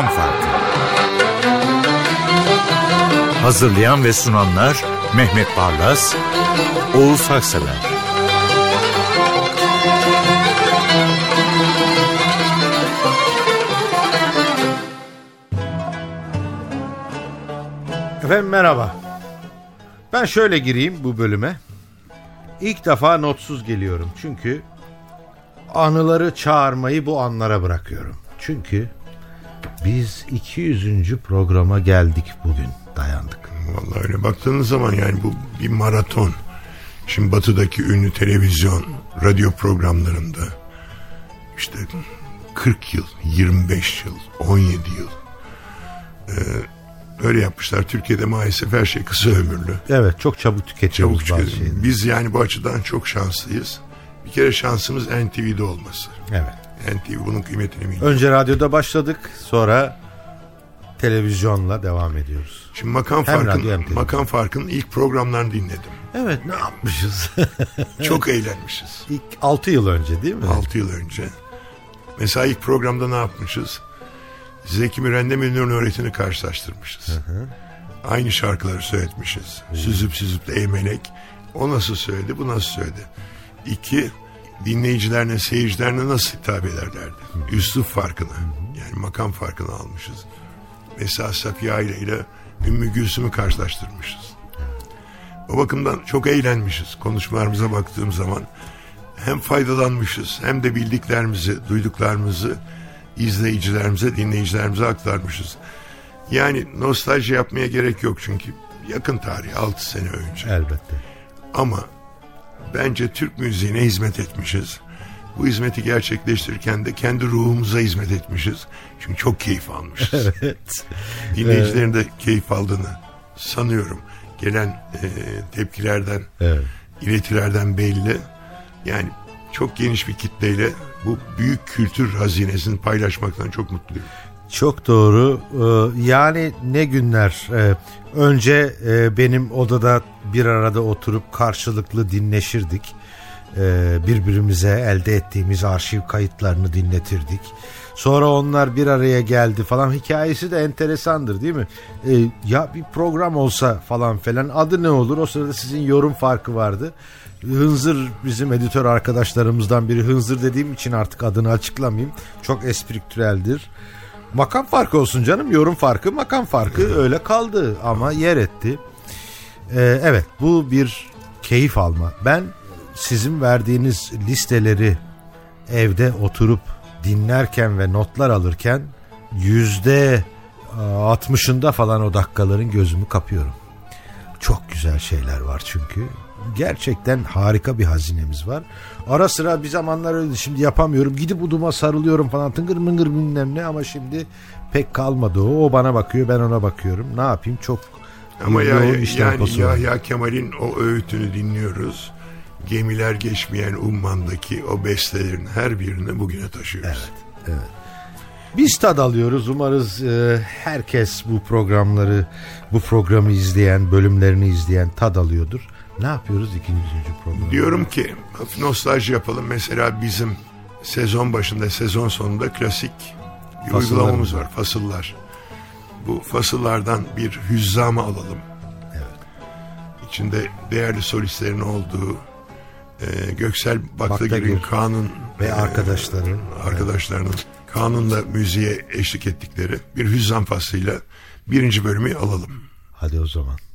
Makam Farkı. Hazırlayan ve sunanlar Mehmet Barlas, Oğuz Haksever. Efendim merhaba. Ben şöyle gireyim bu bölüme. İlk defa notsuz geliyorum çünkü anıları çağırmayı bu anlara bırakıyorum. Çünkü biz 200. programa geldik bugün dayandık. Vallahi öyle baktığınız zaman yani bu bir maraton. Şimdi batıdaki ünlü televizyon, radyo programlarında işte 40 yıl, 25 yıl, 17 yıl ee, öyle yapmışlar. Türkiye'de maalesef her şey kısa ömürlü. Evet çok çabuk tüketiyoruz Çabuk bazı şeyleri. Biz yani bu açıdan çok şanslıyız. Bir kere şansımız NTV'de olması. Evet. NTV bunun kıymetini biliyor. Önce radyoda başladık sonra televizyonla devam ediyoruz. Şimdi makam Hem radyo hem farkın, makam farkın ilk programlarını dinledim. Evet ne yapmışız? Çok eğlenmişiz. İlk 6 yıl önce değil mi? 6 yıl önce. Mesela ilk programda ne yapmışız? Zeki Müren'le Münir'in öğretini karşılaştırmışız. Aynı şarkıları söyletmişiz. Süzüp süzüp de eğmenek. O nasıl söyledi, bu nasıl söyledi. İki, dinleyicilerine, seyircilerine nasıl hitap ederlerdi. Üslup farkını, yani makam farkını almışız. Mesela Safiye Aile ile Ümmü Gülsüm'ü karşılaştırmışız. O bakımdan çok eğlenmişiz. Konuşmalarımıza baktığım zaman hem faydalanmışız hem de bildiklerimizi, duyduklarımızı izleyicilerimize, dinleyicilerimize aktarmışız. Yani nostalji yapmaya gerek yok çünkü yakın tarih 6 sene önce. Elbette. Ama bence Türk müziğine hizmet etmişiz. Bu hizmeti gerçekleştirirken de kendi ruhumuza hizmet etmişiz. Çünkü çok keyif almışız. Evet. Dinleyicilerin de keyif aldığını sanıyorum. Gelen e, tepkilerden, Evet. iletilerden belli. Yani çok geniş bir kitleyle bu büyük kültür hazinesini paylaşmaktan çok mutluyum. Çok doğru. Ee, Yani ne günler. Ee, Önce e, benim odada bir arada oturup karşılıklı dinleşirdik. Ee, Birbirimize elde ettiğimiz arşiv kayıtlarını dinletirdik. Sonra onlar bir araya geldi falan. Hikayesi de enteresandır değil mi? Ee, Ya bir program olsa falan falan adı ne olur? O sırada sizin yorum farkı vardı. Hınzır bizim editör arkadaşlarımızdan biri. Hınzır dediğim için artık adını açıklamayayım. Çok espriktüreldir. Makam farkı olsun canım. Yorum farkı, makam farkı öyle kaldı ama yer etti. Ee, evet bu bir keyif alma. Ben sizin verdiğiniz listeleri evde oturup dinlerken ve notlar alırken yüzde altmışında falan o dakikaların gözümü kapıyorum. Çok güzel şeyler var çünkü. Gerçekten harika bir hazinemiz var. Ara sıra bir zamanlar öyle şimdi yapamıyorum. Gidip uduma sarılıyorum falan tıngır mıngır bilmem ne ama şimdi pek kalmadı o. O bana bakıyor ben ona bakıyorum. Ne yapayım çok Ama ya, yani. Yahya Kemal'in o öğütünü dinliyoruz. Gemiler geçmeyen ummandaki o bestelerin her birini bugüne taşıyoruz. Biz tad alıyoruz. Umarız e, herkes bu programları, bu programı izleyen, bölümlerini izleyen tad alıyordur. Ne yapıyoruz ikinci üçüncü programda? Diyorum ki nostalji yapalım. Mesela bizim sezon başında, sezon sonunda klasik bir uygulamamız var. Fasıllar. Bu fasıllardan bir hüzzamı alalım. İçinde değerli solistlerin olduğu e, Göksel Baktagir'in Baktagir kanun ve e, arkadaşların. arkadaşlarının kanunla müziğe eşlik ettikleri bir hüzzam faslıyla birinci bölümü alalım. Hadi o zaman.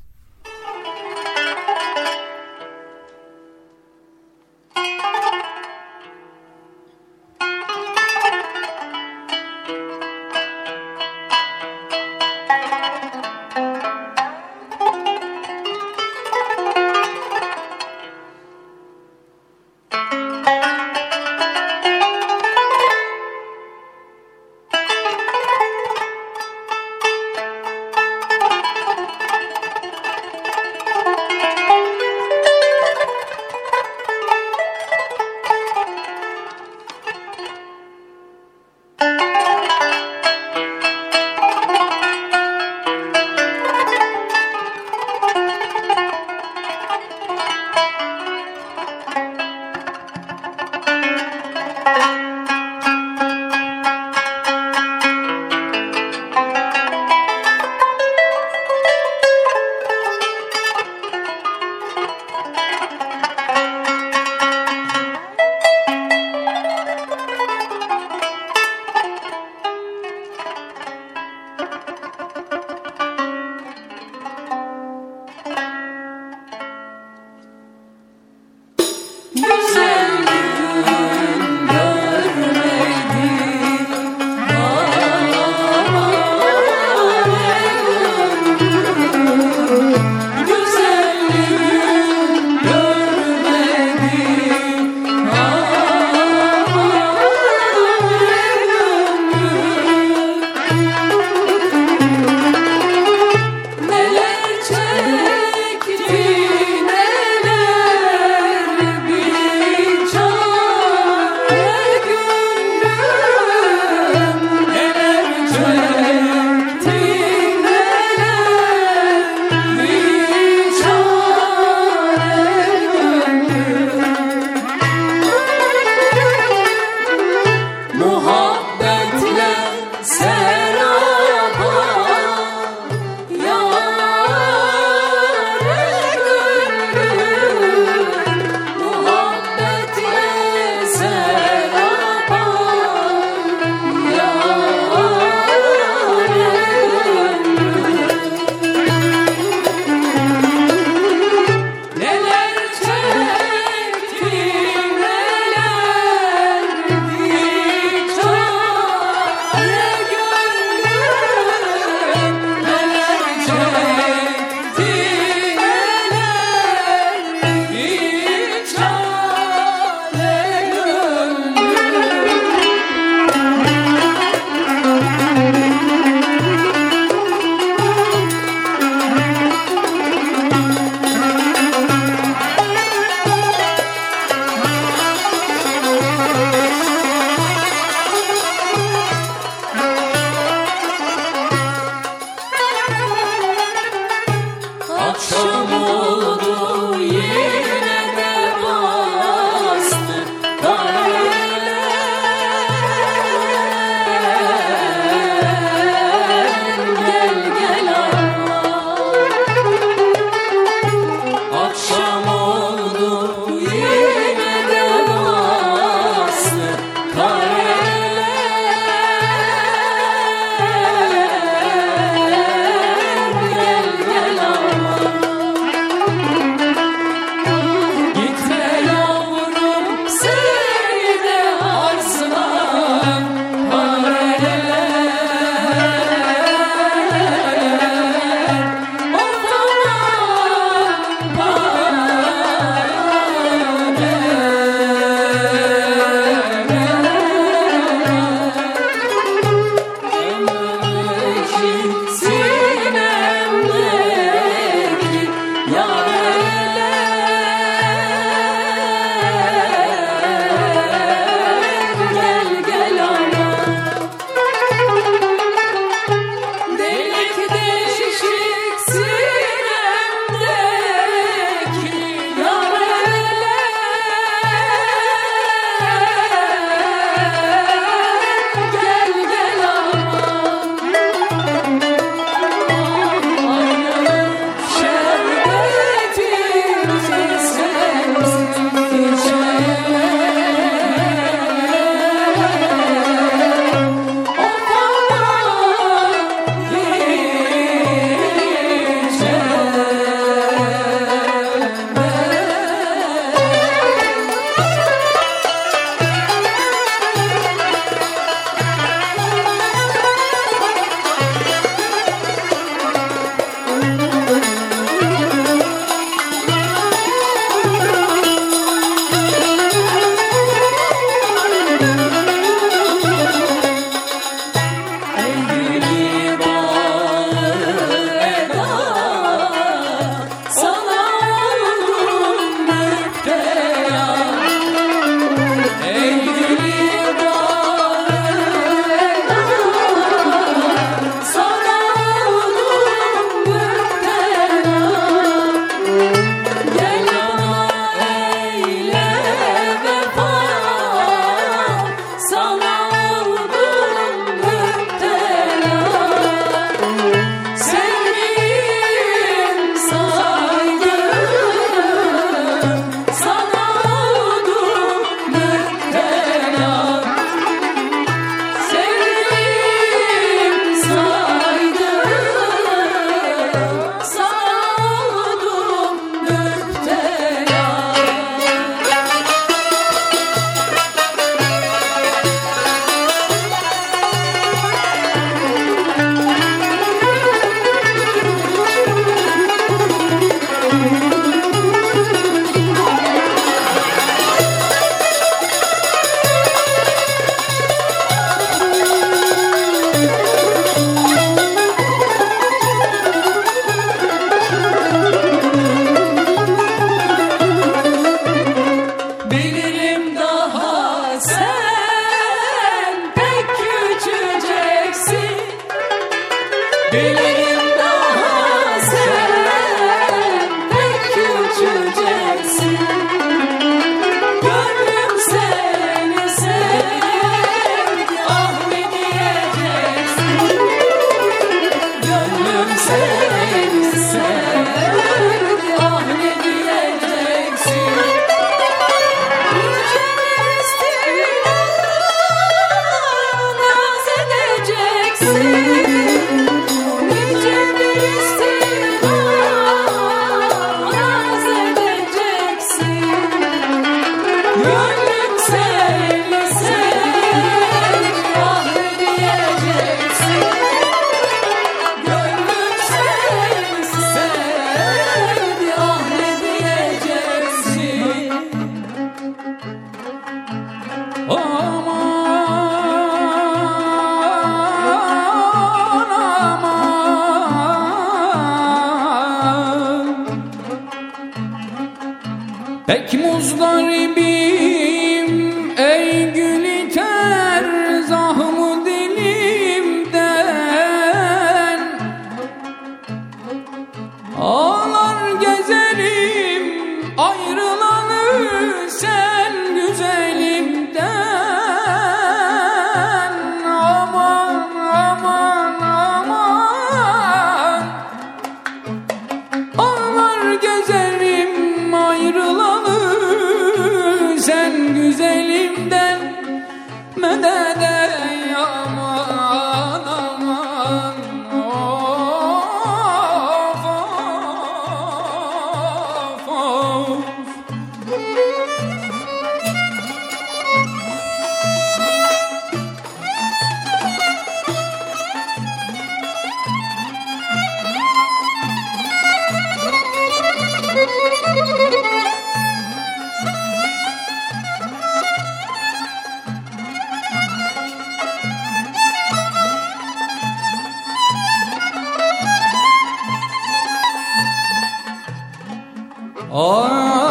Oh.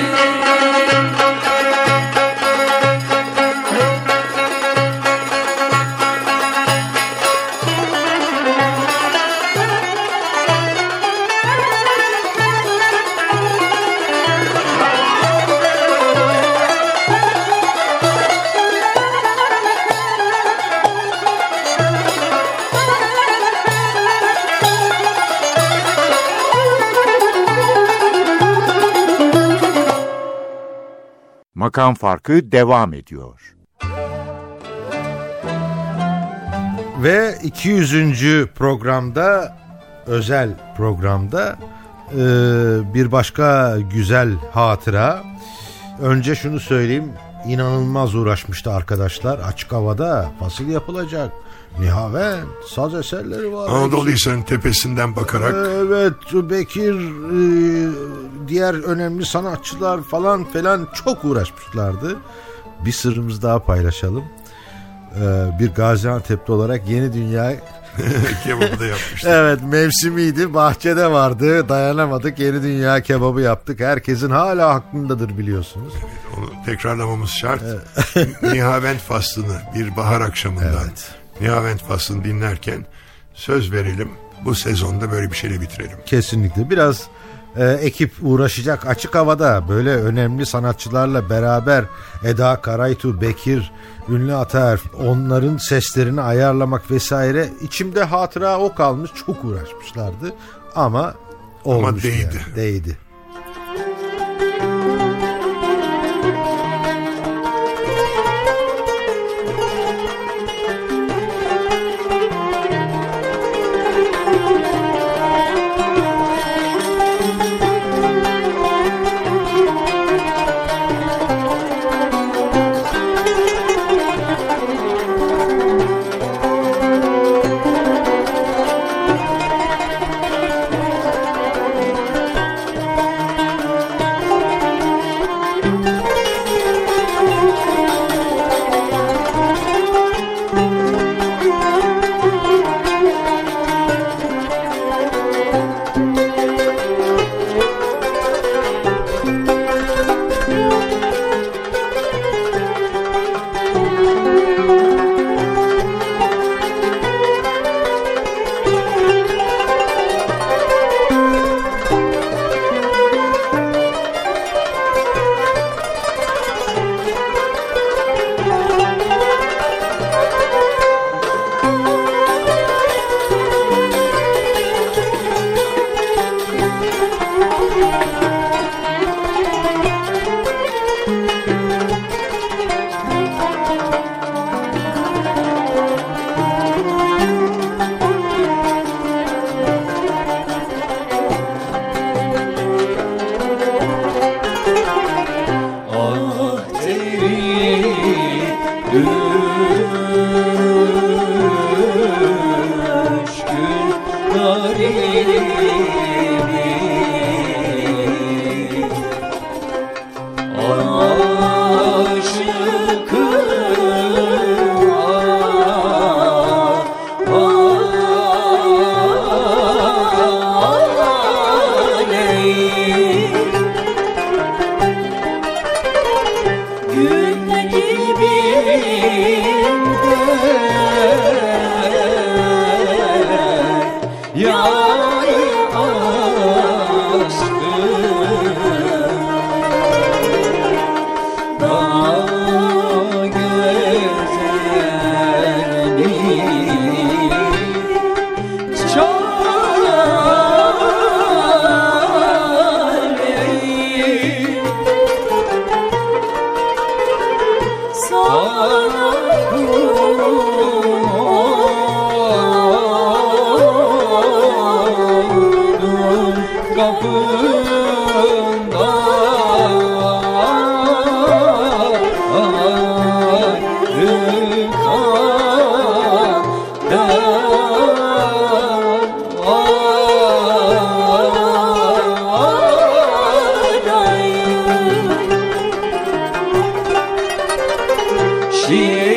Thank you. Makam Farkı devam ediyor. Ve 200. programda özel programda e, bir başka güzel hatıra. Önce şunu söyleyeyim inanılmaz uğraşmıştı arkadaşlar açık havada fasil yapılacak Nihavent saz eserleri var. Anadolu Hisarı'nın tepesinden bakarak. Evet Bekir e, diğer önemli sanatçılar falan falan çok uğraşmışlardı. Bir sırrımız daha paylaşalım. E, bir Gaziantep'li olarak Yeni Dünya kebabı da yapmıştık. evet mevsimiydi bahçede vardı dayanamadık yeni dünya kebabı yaptık herkesin hala aklındadır biliyorsunuz. Evet, onu tekrarlamamız şart. Nihavent faslını bir bahar akşamından evet. Nihavent faslını dinlerken söz verelim bu sezonda böyle bir şeyle bitirelim. Kesinlikle biraz e, ekip uğraşacak açık havada böyle önemli sanatçılarla beraber Eda Karaytu, Bekir, Ünlü Ataer onların seslerini ayarlamak vesaire içimde hatıra o kalmış çok uğraşmışlardı ama olmuş ama değdi. Yani, değdi. Sim.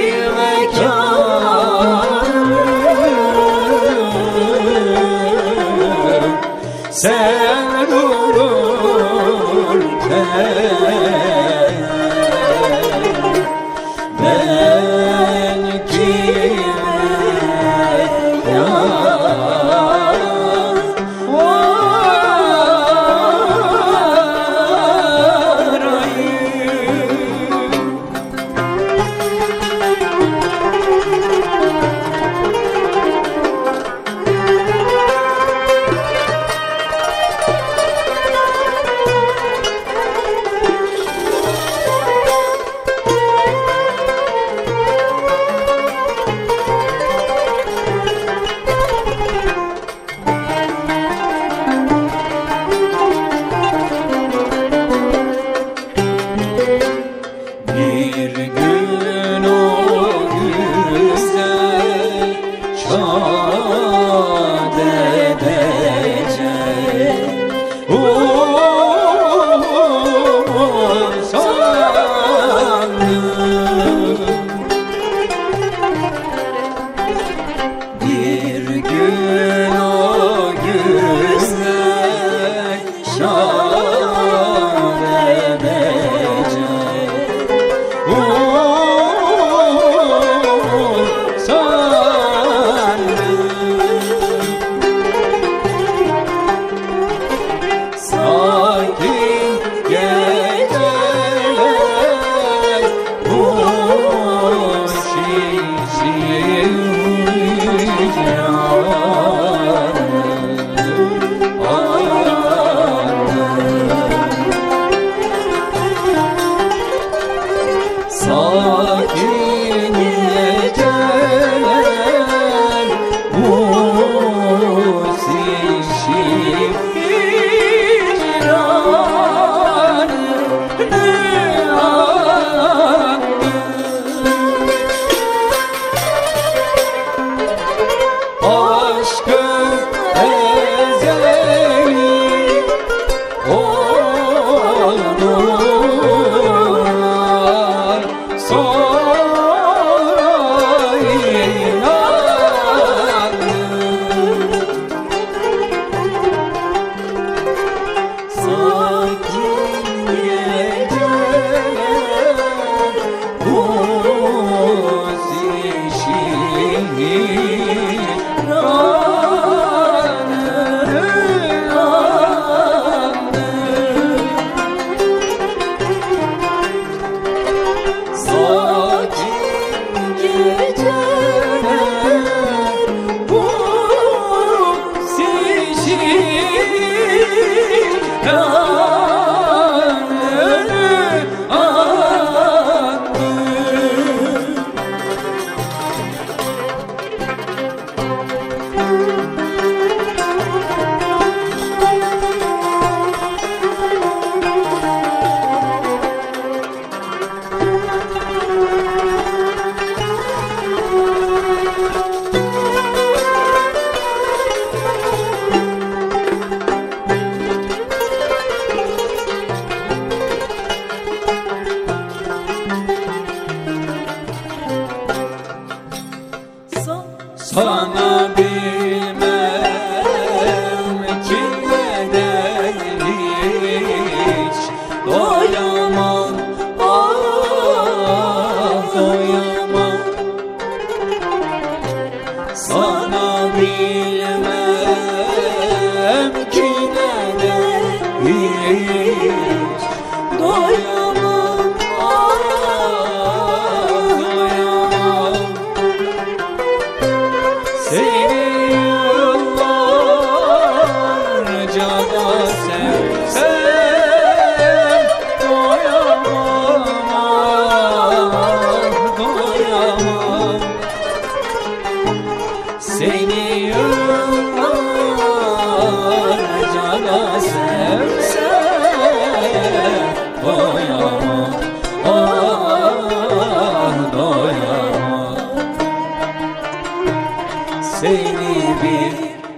seni bir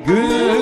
gün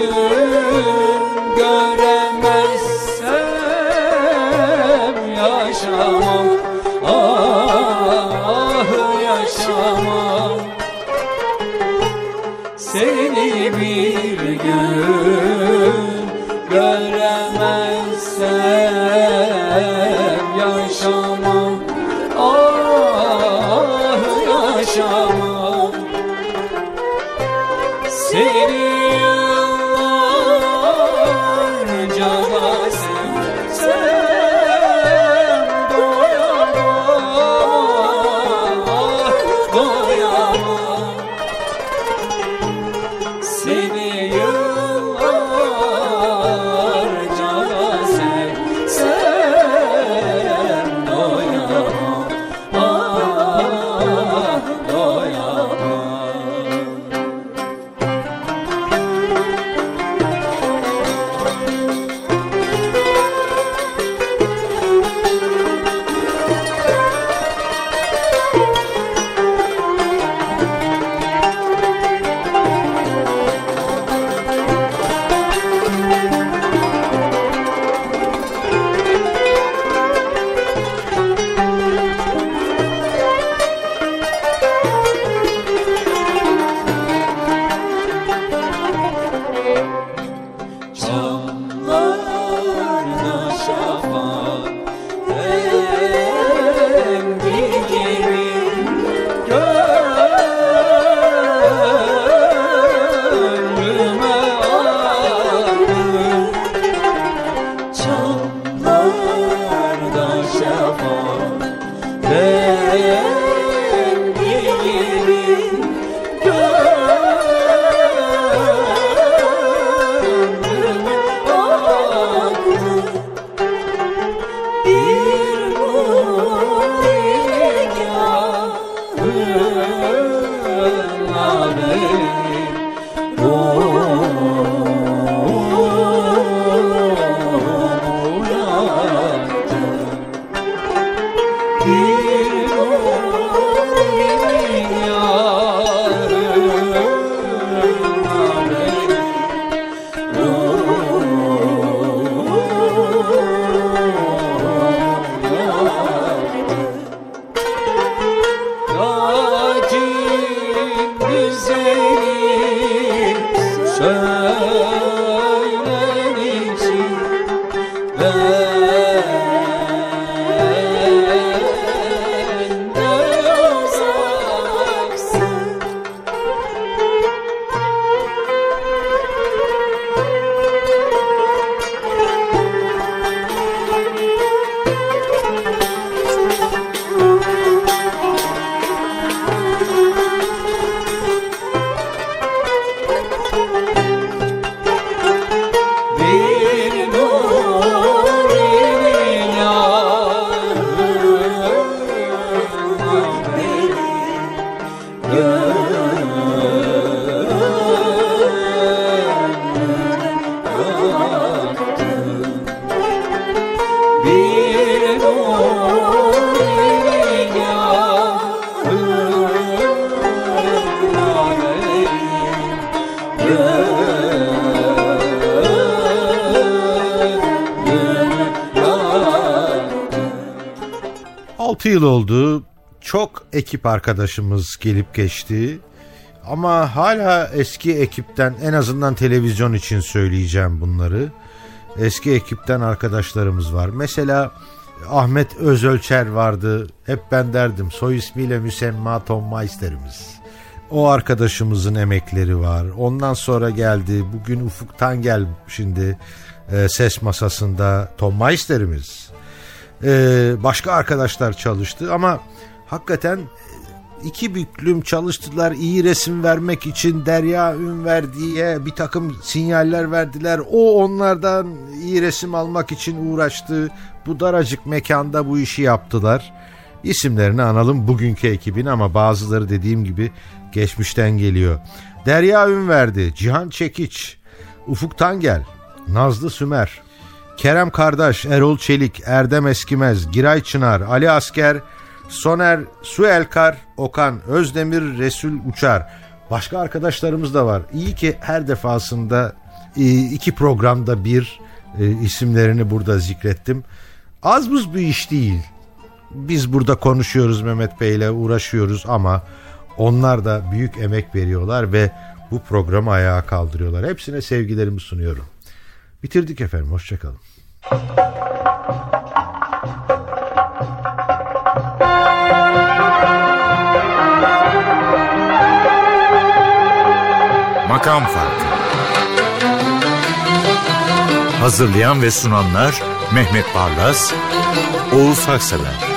예. 6 yıl oldu. Çok ekip arkadaşımız gelip geçti. Ama hala eski ekipten en azından televizyon için söyleyeceğim bunları. Eski ekipten arkadaşlarımız var. Mesela Ahmet Özölçer vardı. Hep ben derdim soy ismiyle müsemma Tom Meister'imiz. O arkadaşımızın emekleri var. Ondan sonra geldi. Bugün Ufuk'tan gel şimdi e, ses masasında Tom Meister'imiz. Ee, başka arkadaşlar çalıştı ama hakikaten iki büklüm çalıştılar iyi resim vermek için Derya Ünver diye bir takım sinyaller verdiler. O onlardan iyi resim almak için uğraştı. Bu daracık mekanda bu işi yaptılar. İsimlerini analım bugünkü ekibin ama bazıları dediğim gibi geçmişten geliyor. Derya Ünverdi, Cihan Çekiç, Ufuk Tangel, Nazlı Sümer, Kerem Kardeş, Erol Çelik, Erdem Eskimez, Giray Çınar, Ali Asker, Soner Suelkar, Okan Özdemir, Resul Uçar. Başka arkadaşlarımız da var. İyi ki her defasında e, iki programda bir e, isimlerini burada zikrettim. Az buz bir iş değil. Biz burada konuşuyoruz Mehmet Bey'le uğraşıyoruz ama onlar da büyük emek veriyorlar ve bu programı ayağa kaldırıyorlar. Hepsine sevgilerimi sunuyorum. Bitirdik efendim. Hoşçakalın. Makam Farkı Hazırlayan ve sunanlar Mehmet Barlas, Oğuz Haksever